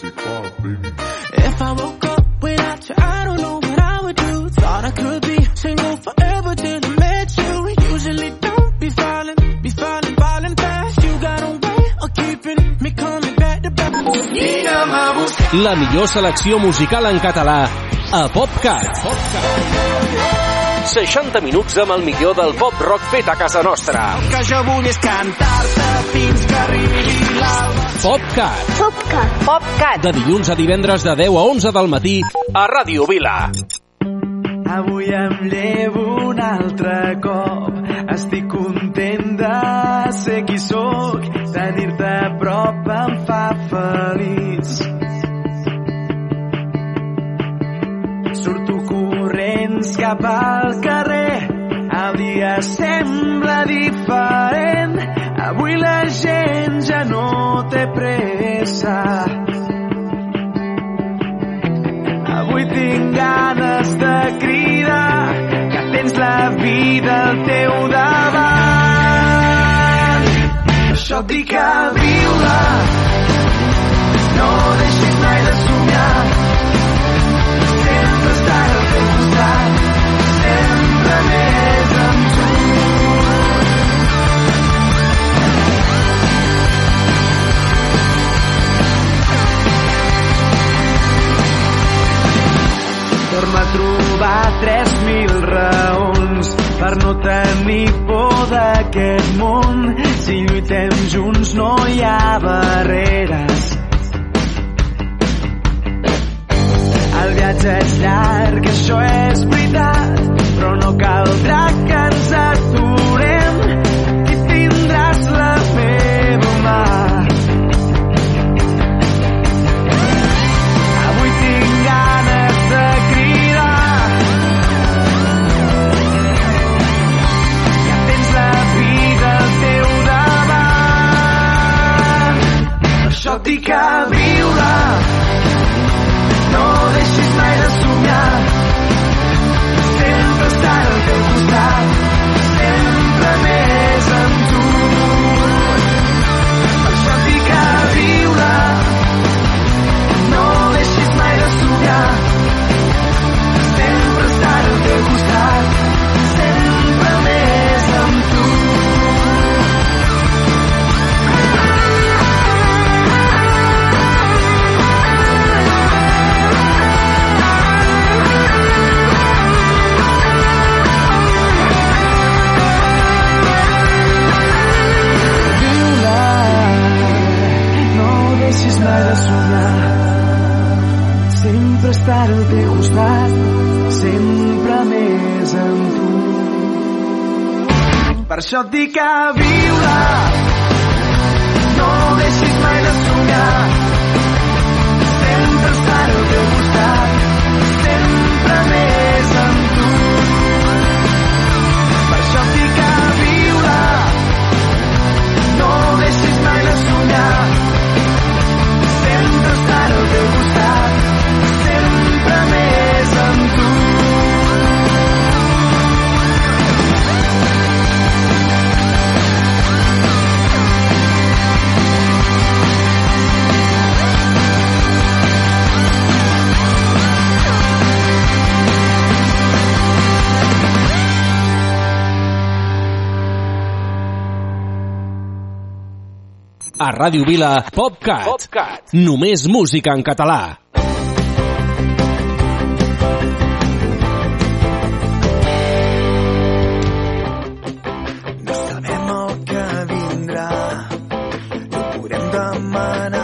pop, baby. If I woke up without you, I don't know what I would do. Thought I could be single forever till I met you. Usually don't be falling, be falling, falling fast. You got a way of keeping me coming back to back. La millor selecció musical en català a PopCat. 60 minuts amb el millor del pop rock fet a casa nostra. El que jo vull és cantar-te fins que arribi l'alba. PopCat. PopCat. PopCat. De dilluns a divendres de 10 a 11 del matí a Ràdio Vila. Avui em llevo un altre cop. Estic content de ser qui sóc. Tenir-te a prop em fa feliç. Surto corrents cap al carrer. El dia sembla diferent. Avui la gent ja no té pressa. Avui tinc ganes de cridar que tens la vida al teu davant. Això et dic a viure, Lluitem junts no hi ha barreres. El viatge és llarg, això és veritat, però no caldrà A Ràdio Vila, PopCat. PopCat. Només música en català. No sabem el que vindrà, no podem demanar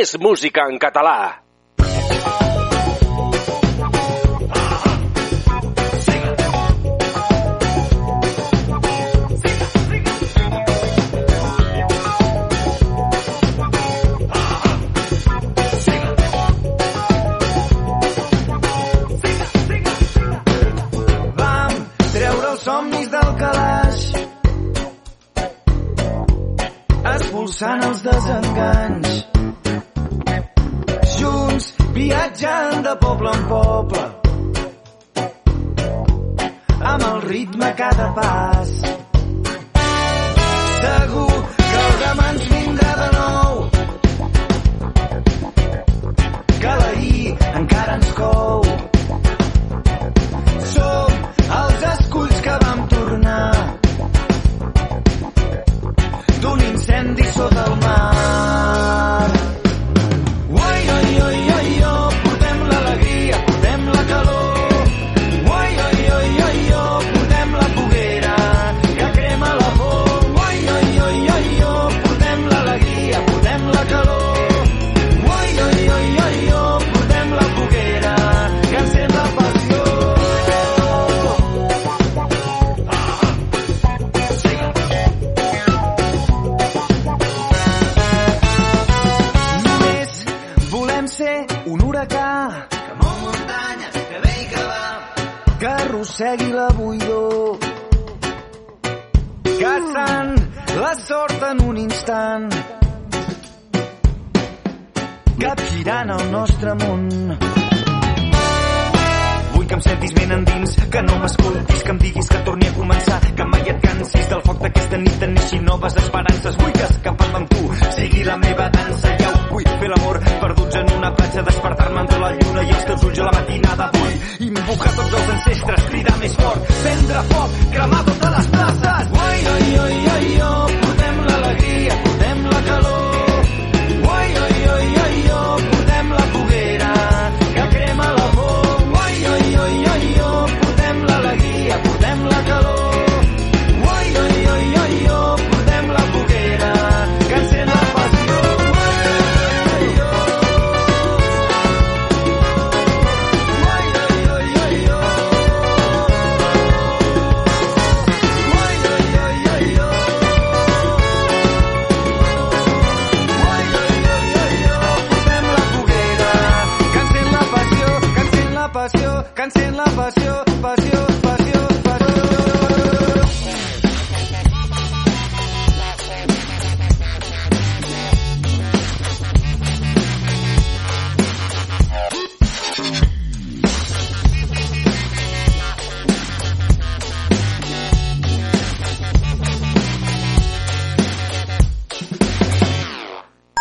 més música en català. somnis del calaix expulsant els desenganys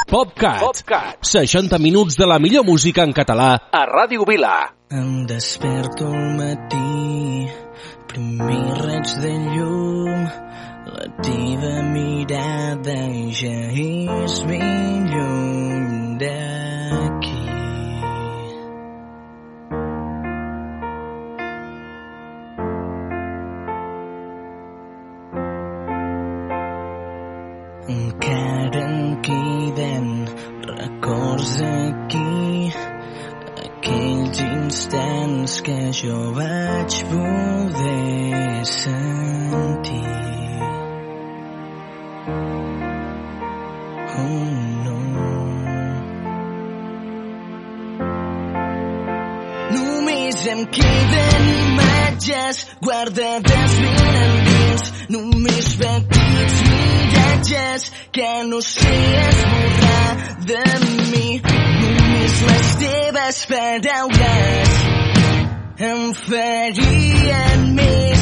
PopCat. PopCat. 60 minuts de la millor música en català a Ràdio Vila. Em desperto al matí, primer raig de llum, la teva mirada ja és ben lluny de encara en queden records aquí aquells instants que jo vaig poder sentir un oh, no. ulls em queden imatges guardades ben endins només petits miratges que no sé esborrar de mi. Només les teves paraules em farien més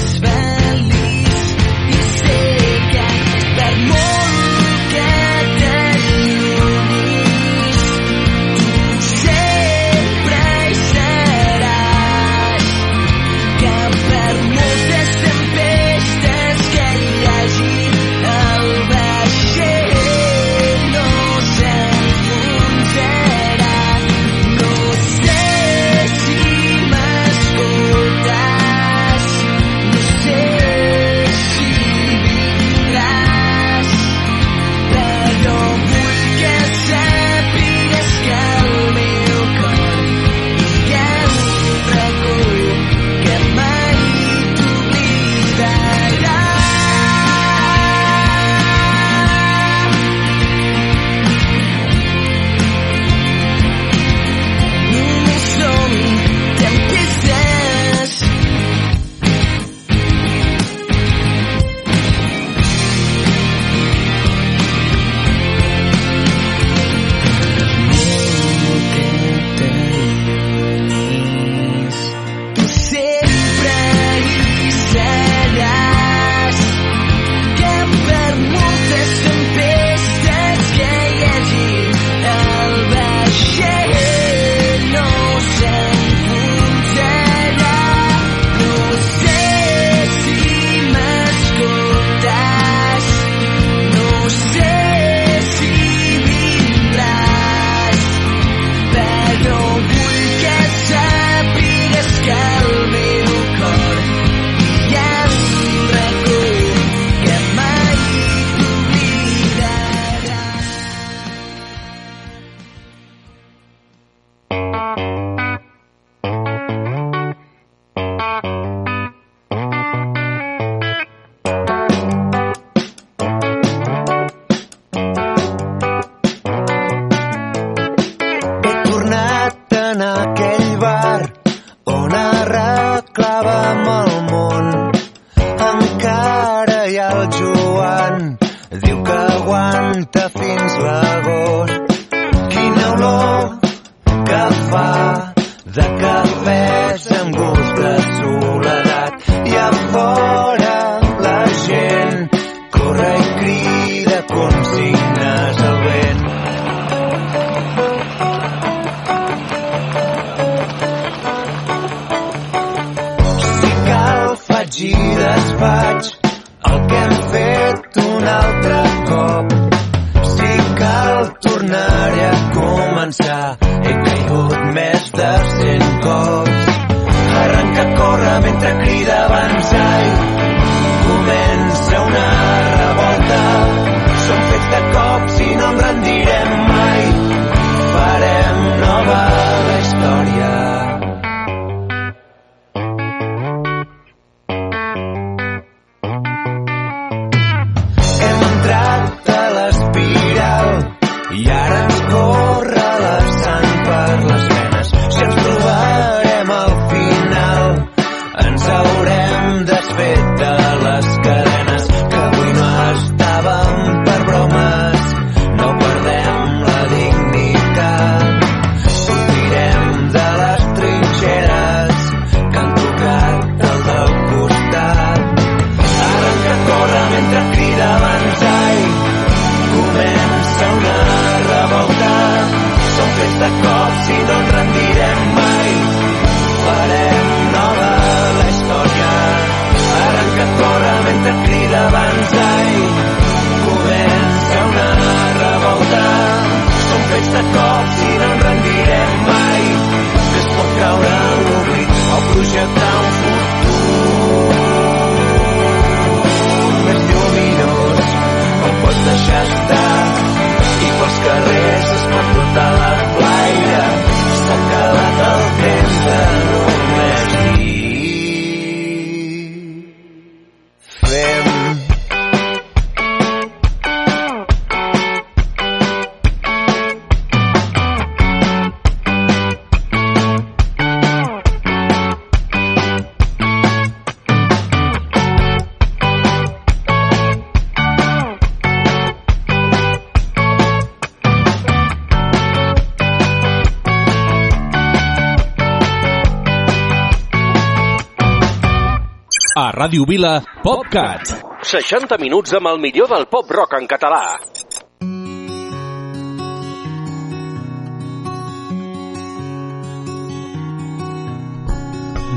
Ràdio Vila, PopCat. 60 minuts amb el millor del pop rock en català.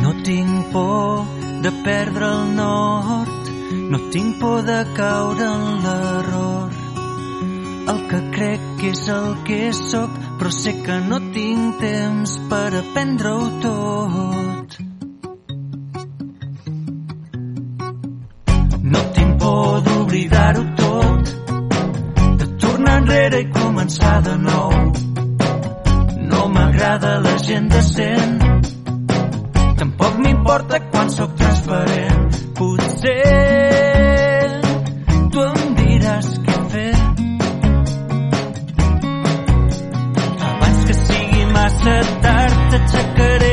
No tinc por de perdre el nord, no tinc por de caure en l'error. El que crec que és el que sóc, però sé que no tinc temps per aprendre-ho tot. Por d'oblidar-ho tot, de tornar enrere i començar de nou. No m'agrada la gent decent, Tampoc m'importa quan sóc transparent. Potser tu em diràs què fer. Abans que sigui massa tard, t'aixecaré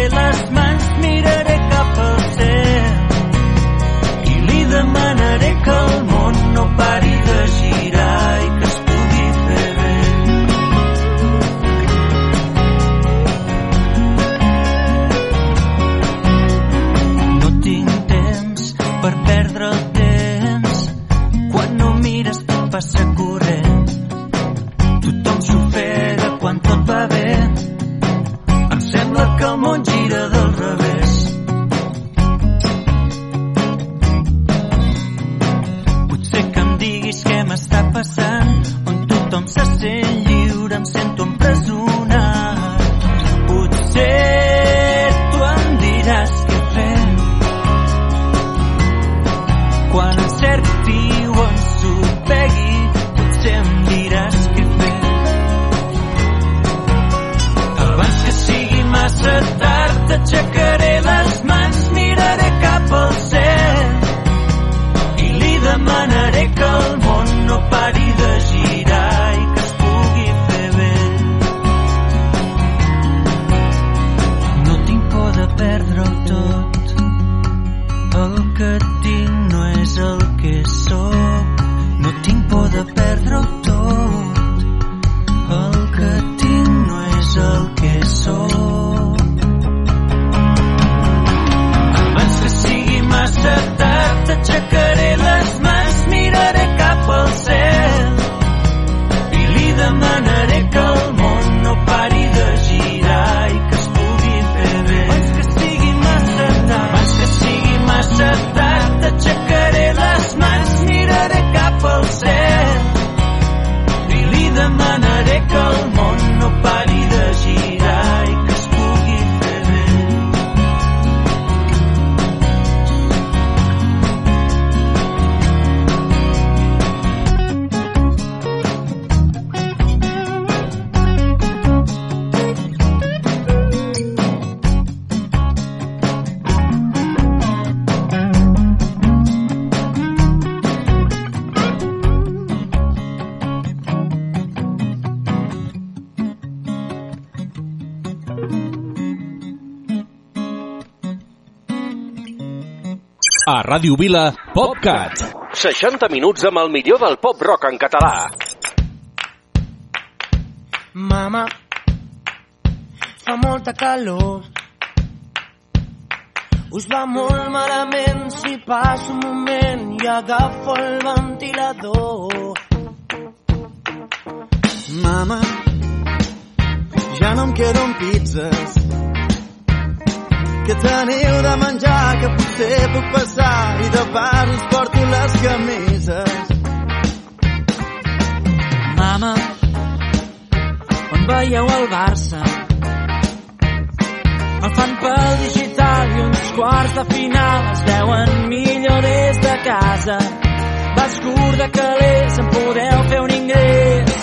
mires tot A Ràdio Vila, PopCat. 60 minuts amb el millor del pop rock en català. Mama, fa molta calor. Us va molt malament si passo un moment i agafo el ventilador. Mama, ja no em queden pizzas. Que teniu de menjar que potser puc passar i de pas us porto les camises. Mama, on veieu el Barça? El fan pel digital i uns quarts de final es veuen millor des de casa. Vas curt de calés, em podeu fer un ingrés.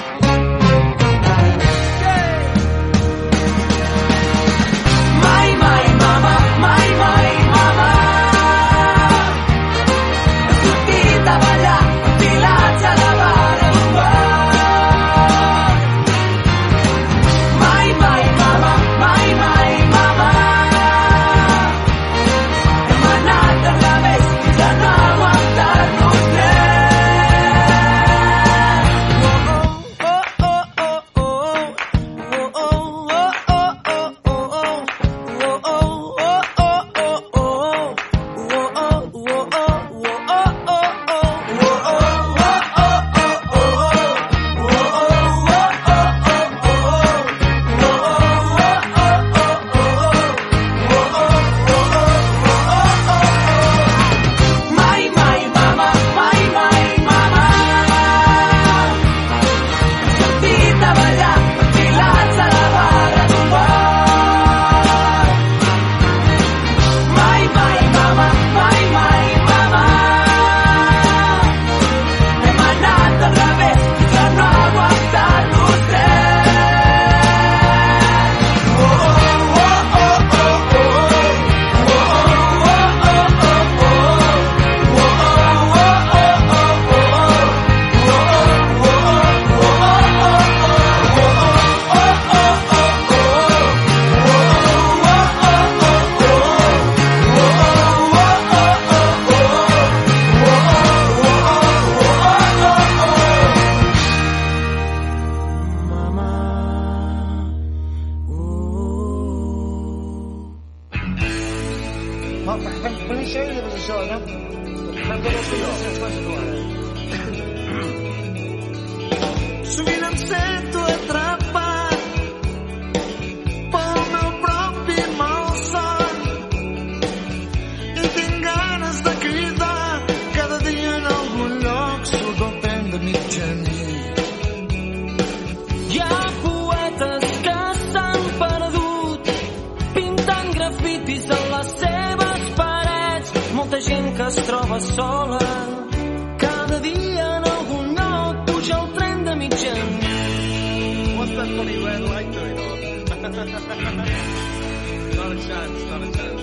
time's gonna turn.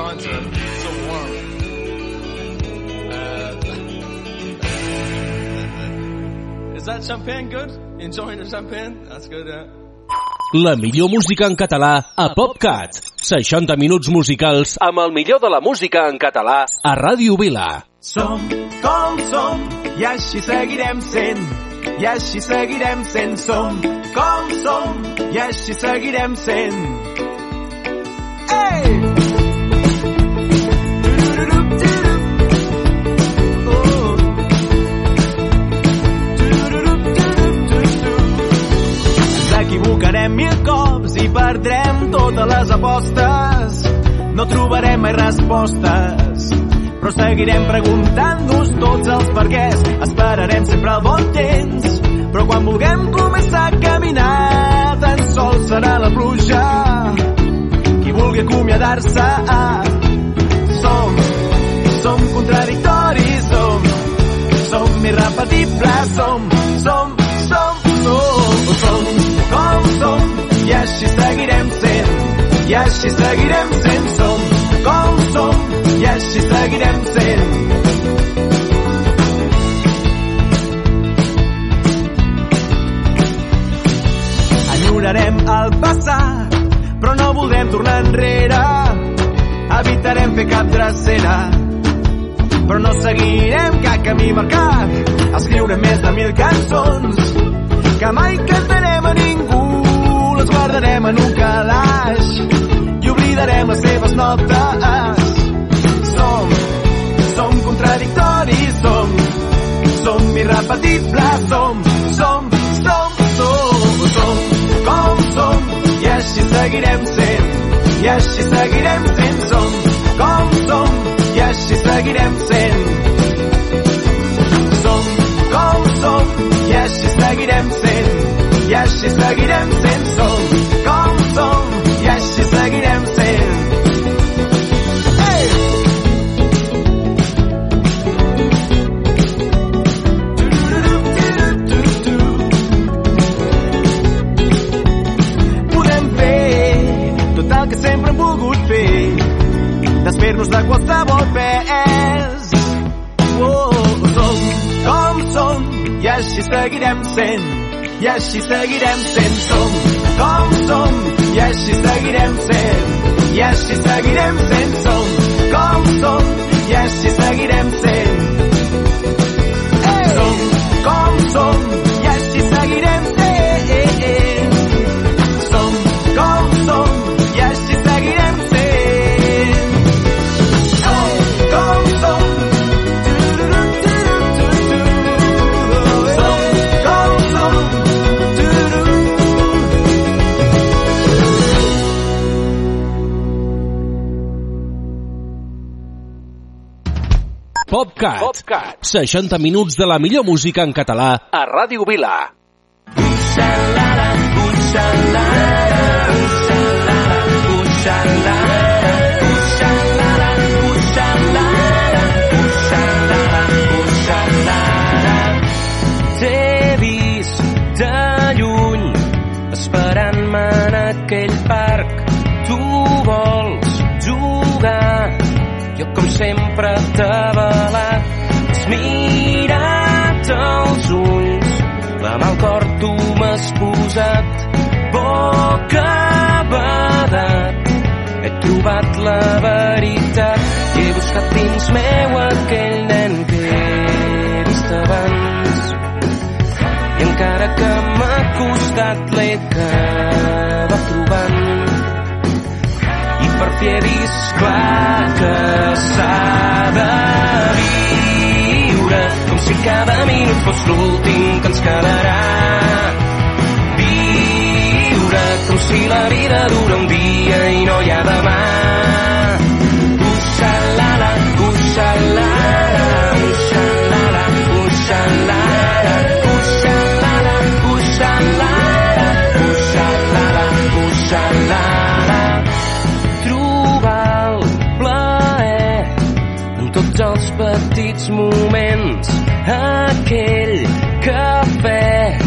signs to, so warm. Uh, is that champagne good? Enjoying the champagne? That's good, yeah. La millor música en català a PopCat. 60 minuts musicals amb el millor de la música en català a Ràdio Vila. Som com som i així seguirem sent i així seguirem sent. Som com som i així seguirem sent. Ei! Hey! Fallarem mil cops i perdrem totes les apostes. No trobarem mai respostes, però seguirem preguntant-nos tots els perquès. Esperarem sempre el bon temps, però quan vulguem començar a caminar, tan sols serà la pluja qui vulgui acomiadar-se. Ah, i així seguirem sent. Som com som i així seguirem sent. Enyorarem el passat, però no voldrem tornar enrere. Evitarem fer cap dracera, però no seguirem cap camí marcat. Escriure més de mil cançons que mai cantarem a ningú Guardarem en un calaix i oblidarem les seves notes. Som, som contradictoris, som, som irrepetibles, som, som, som, som, som, com som, i així seguirem sent, i així seguirem sent, som, com som, i així seguirem sent. Som, com som, i així seguirem sent, i així seguirem sent, som, com som, i així seguirem sent. Desfer-nos de qualsevol pes. Oh, som com som i així seguirem sent i així seguirem sent som com som i així seguirem sent i així seguirem sent som com som i així seguirem sent som com som PopCat. 60 minuts de la millor música en català a Ràdio Vila. T'he meu aquell nen que he vist abans. I encara que m'ha costat l'he acabat trobant i per fi he vist clar que s'ha de viure com si cada minut fos l'últim que ens quedarà. Viure com si la vida dura un dia i no hi ha demà petits moments, aquell cafè,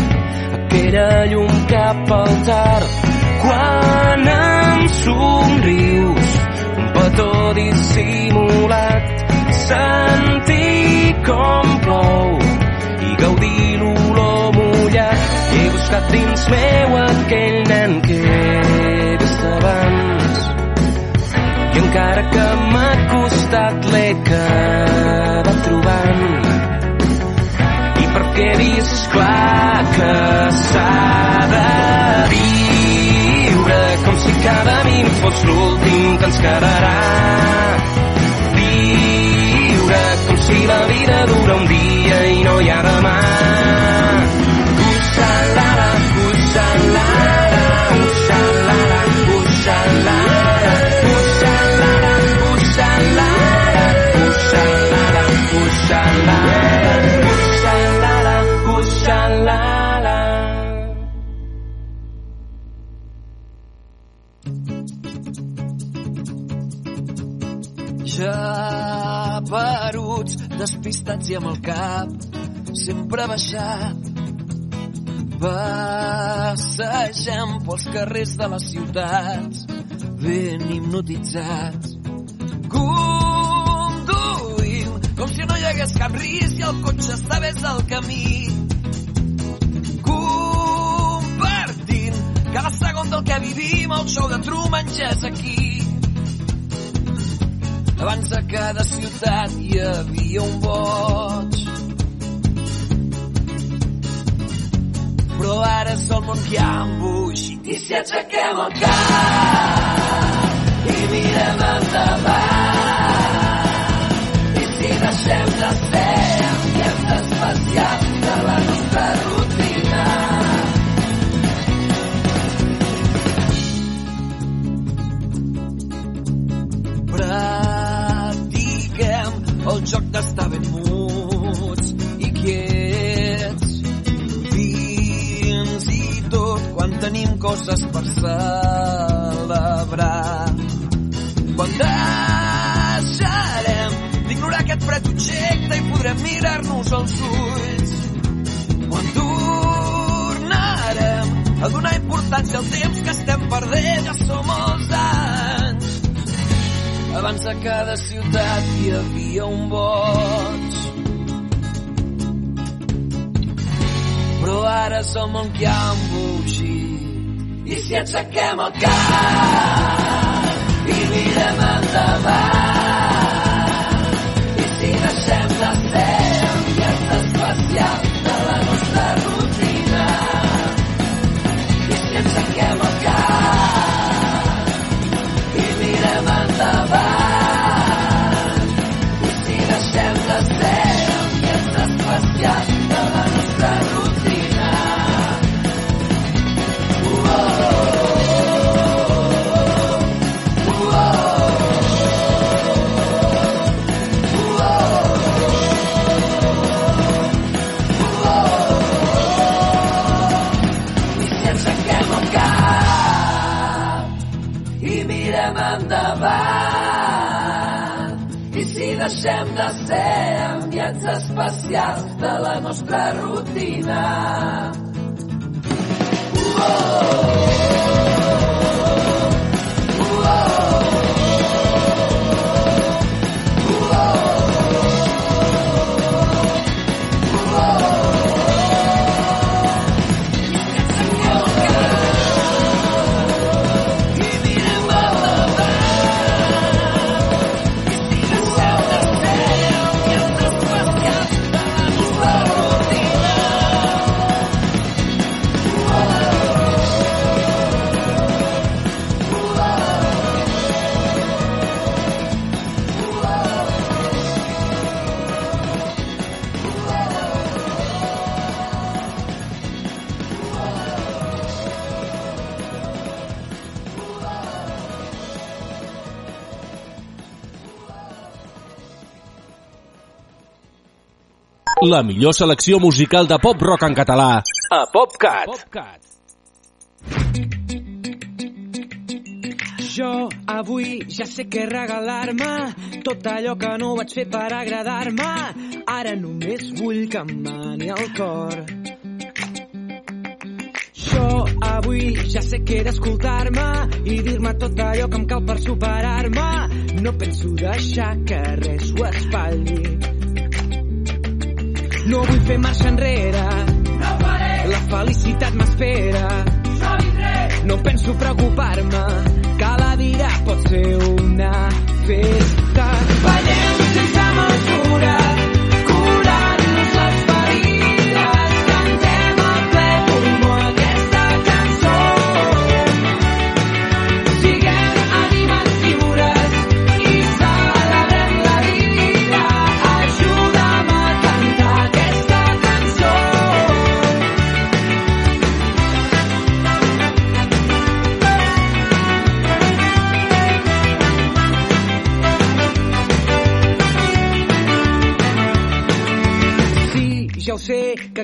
aquella llum cap al tard, quan em somrius, un petó dissimulat, sentir com plou i gaudir l'olor mullat. He buscat dins meu aquell nen que he vist abans. I encara que m'ha costat l'he acabat trobant. I perquè he vist clar que s'ha de viure com si cada minut fos l'últim que ens quedarà. Viure com si la vida dura un dia i no hi ha demà despistats i amb el cap sempre baixat. Passegem pels carrers de les ciutats, ben hipnotitzats. Conduïm com si no hi hagués cap risc i el cotxe estigués al camí. Compartint cada segon del que vivim, el show de Truman ja és aquí. Abans a cada ciutat hi havia un boig. Però ara és el món que ha embogit. I si aixequem el cap i mirem endavant coses per celebrar quan deixarem d'ignorar aquest fred objecte i podrem mirar-nos als ulls quan tornarem a donar importància al temps que estem perdent ja som molts anys abans a cada ciutat hi havia un boig. Però ara som el que ha embogit. I si aixequem el cap i mirem endavant i si deixem de ser ambients especials de la nostra rutina i si aixequem el cap deixem de ser enviats especials de la nostra rutina La millor selecció musical de pop-rock en català a PopCat. PopCat. Jo avui ja sé què regalar-me tot allò que no vaig fer per agradar-me ara només vull que em mani el cor jo avui ja sé que he d'escoltar-me i dir-me tot allò que em cal per superar-me no penso deixar que res ho espatlli no vull fer marxa enrere. No la felicitat m'espera. No penso preocupar-me que la vida pot ser una festa. Ballem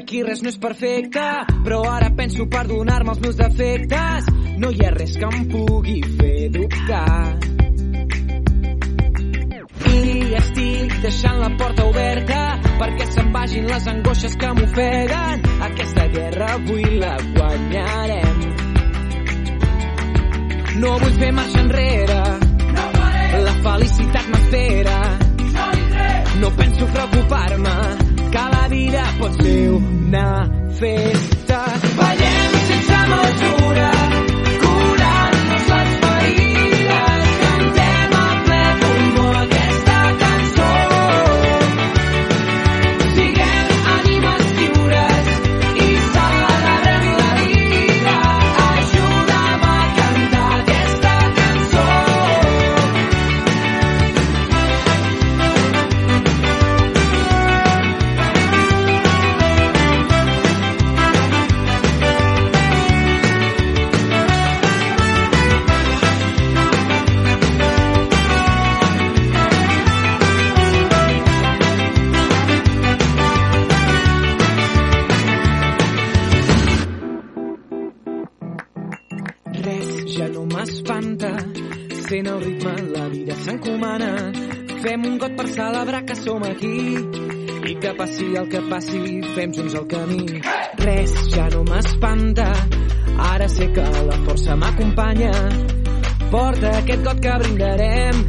aquí res no és perfecte, però ara penso perdonar-me els meus defectes. No hi ha res que em pugui fer dubtar. I estic deixant la porta oberta perquè se'n vagin les angoixes que m'ofeguen. Aquesta guerra avui la guanyarem. No vull fer marxa enrere. La felicitat m'espera. No penso preocupar-me vida pot ser una festa. Ballem som aquí i que passi el que passi, fem junts el camí. Res ja no m'espanta, ara sé que la força m'acompanya. Porta aquest got que brindarem,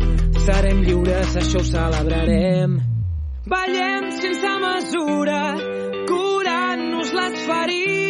serem lliures, això ho celebrarem. Ballem sense mesura, curant-nos les ferides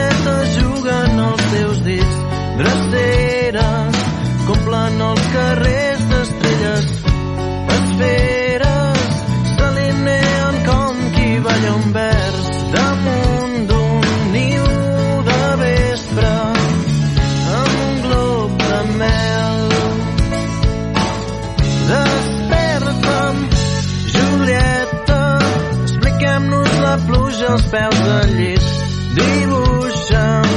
els peus al llit dibuixen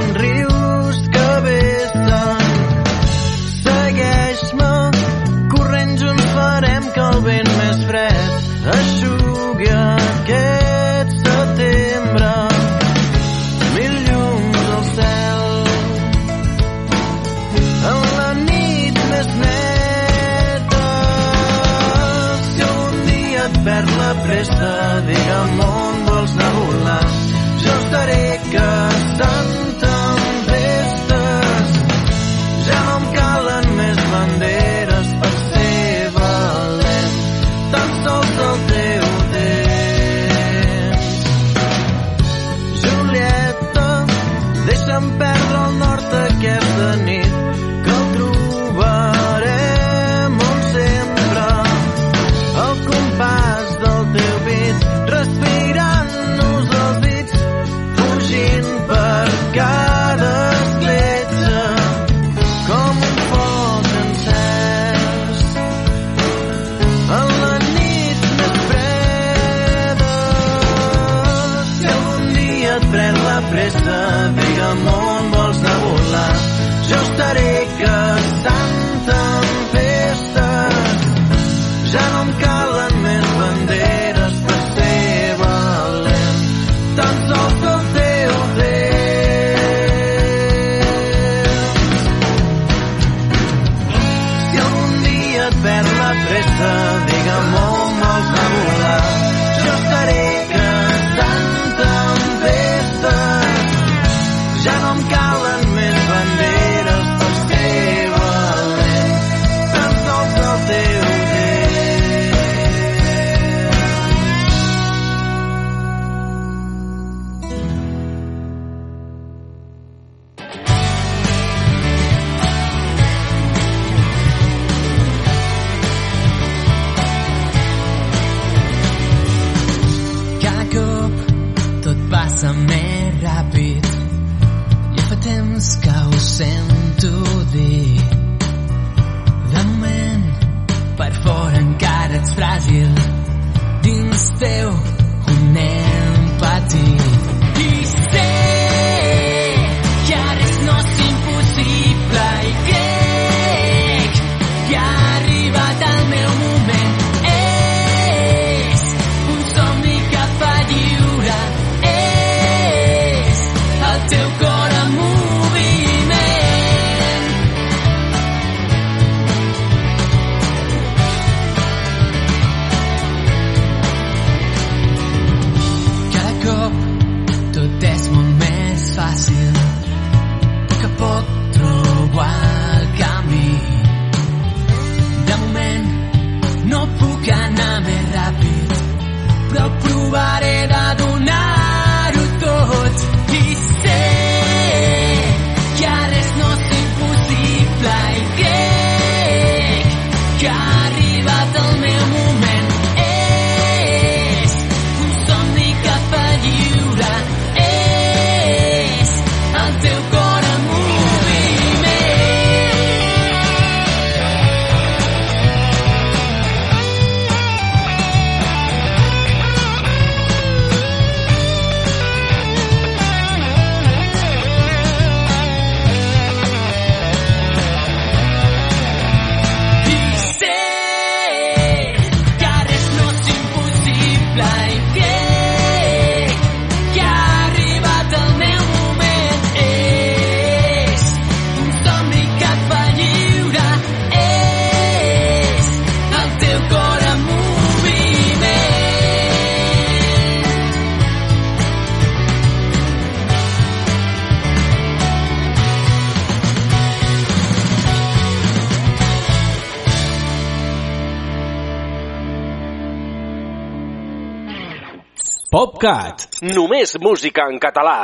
PopCat. Només música en català.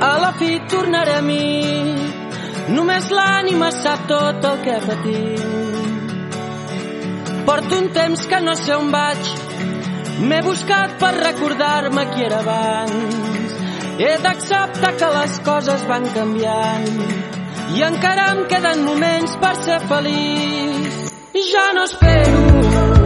A la fi tornaré a mi, només l'ànima sap tot el que patim. Porto un temps que no sé on vaig, m'he buscat per recordar-me qui era abans. He d'acceptar que les coses van canviant i encara em queden moments per ser feliç. Ja no espero,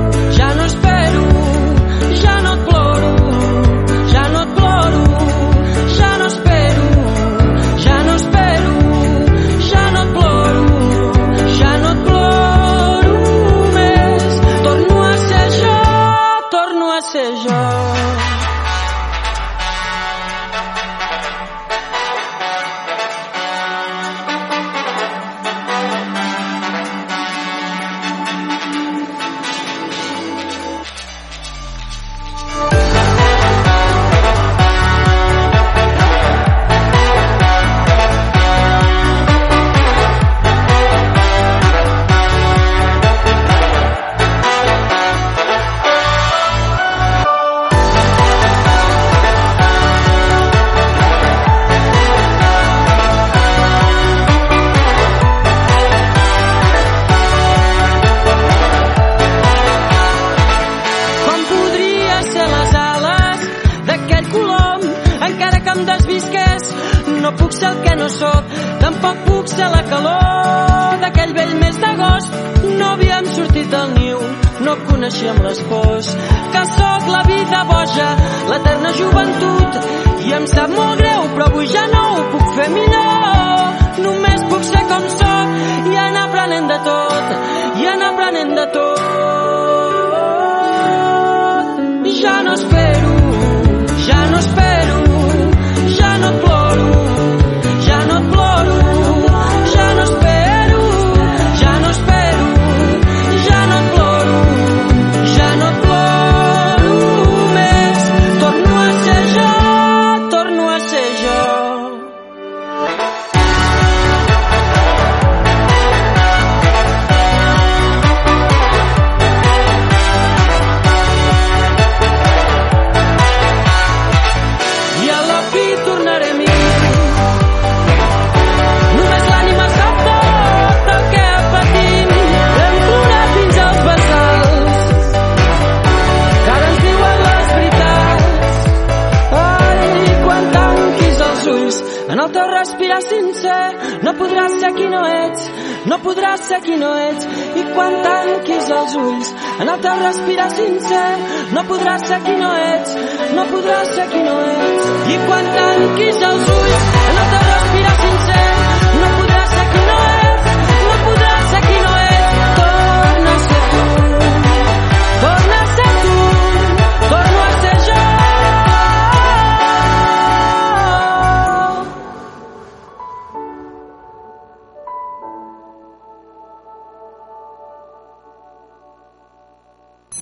no coneixíem les pors que sóc la vida boja l'eterna joventut i em sap molt greu però avui ja no ho puc fer millor. Només puc ser com sóc i anar aprenent de tot i anar aprenent de tot no podràs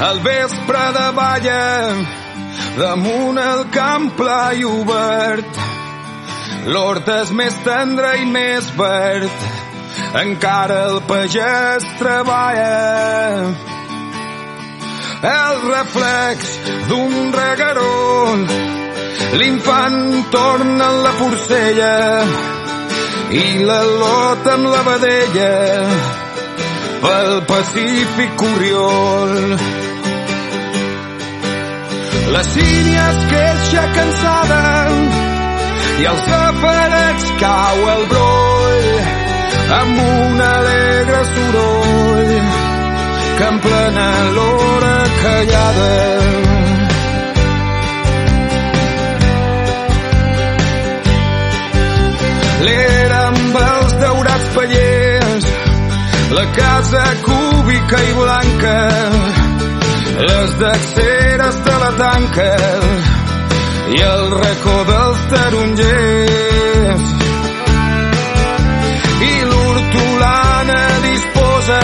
Al vespre de balla damunt el camp pla i obert. L'hort és més tendre i més verd encara el pagès treballa. El reflex d'un regaró l'infant torna en la porcella i la lot amb la vedella pel Pacífic Oriol. La sínia es queixa cansada i als safarets cau el broll amb un alegre soroll que en plena l'hora callada l'era amb els daurats pallers la casa cúbica i blanca les deceres de la tanca i el racó dels tarongers. I l'hortolana disposa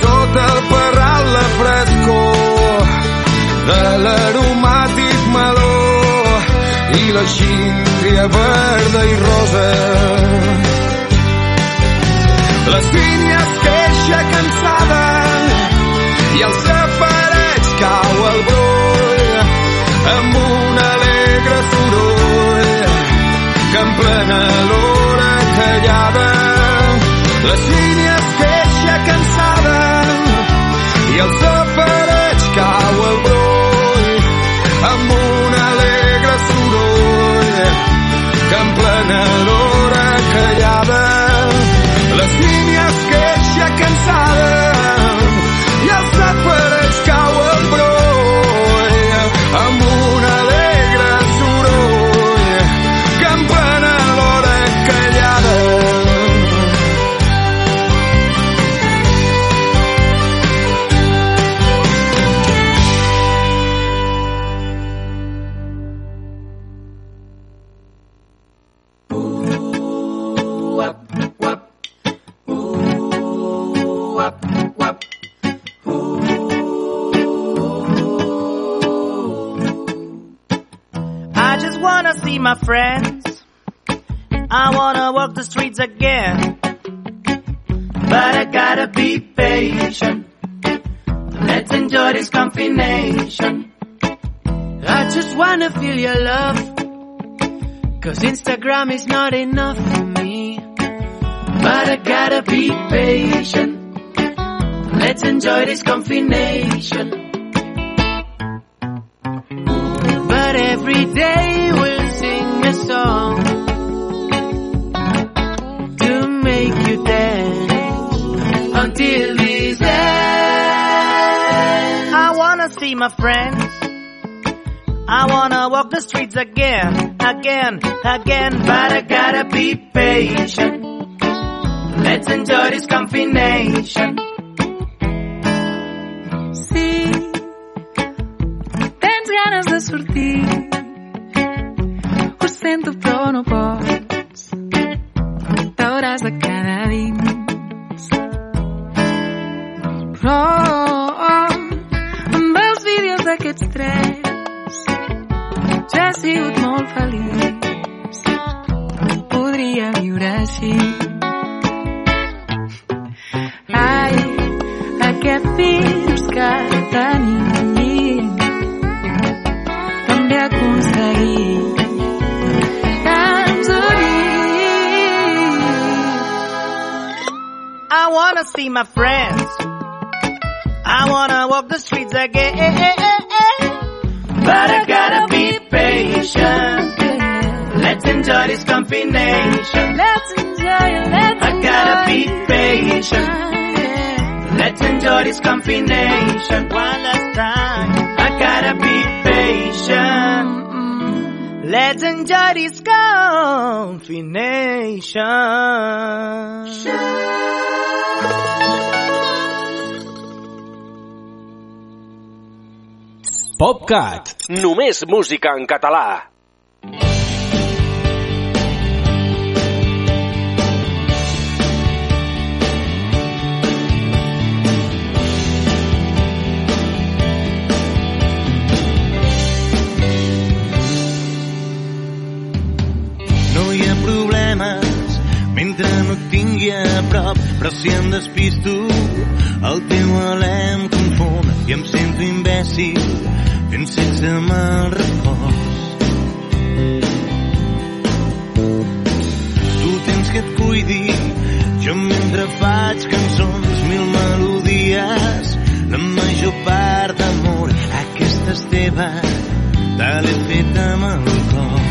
sota el parral la frescor de l'aromàtic meló i la xíndria verda i rosa. Les vinyes queixa cansada i el safareig cau al broll amb un alegre soroll que en plena l'hora callada les línies queixa cansada i el safareig see my friends. I wanna walk the streets again, again, again. But I gotta be patient. Let's enjoy this combination. Sí, tens ganes de sortir. Ho sento, però no pots. T'hauràs de quedar dins. Però d'aquests tres ja he sigut molt feliç. Podria viure així. Ai, aquest virus que tenim també unim. I wanna see my friends. I wanna walk the streets again. But I gotta be patient. Let's enjoy this combination. Let's enjoy it, let's I gotta be patient. Let's enjoy this combination one last time. I gotta be patient. Let's enjoy this combination. PopCat. Només música en català. No hi ha problemes mentre no et tingui a prop, però si em despisto el teu alè em confon i em sento imbècil fent sexe amb el repòs. Tu tens que et cuidi, jo mentre faig cançons, mil melodies, la major part d'amor, aquesta és teva, te l'he fet amb el cor.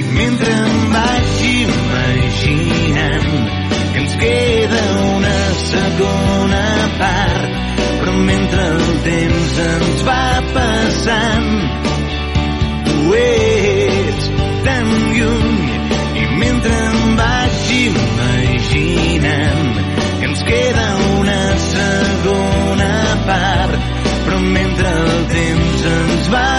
I mentre em vaig imaginant que ens queda una segona part, però mentre el temps ens va passant, tu ets tan lluny. I mentre em vaig imaginant que ens queda una segona part, però mentre el temps ens queda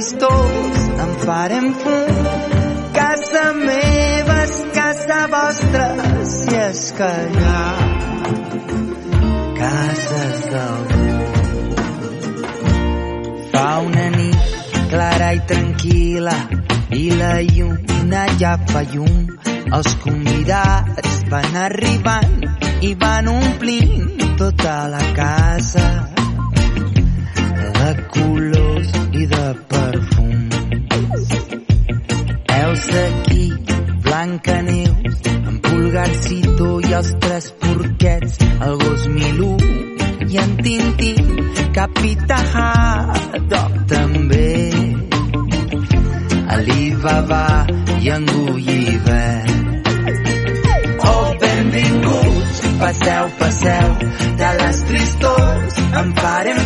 les tristors en farem fum. Casa meva és casa vostra, si és que hi ha cases d'algú. Fa una nit clara i tranquil·la i la lluna ja fa llum. Els convidats van arribant i van omplint tota la casa colors i els tres porquets, el gos Milú i en Tintín, Capità Haddock també. Alibaba i en Gulliver. Oh, benvinguts, passeu, passeu, de les tristors en farem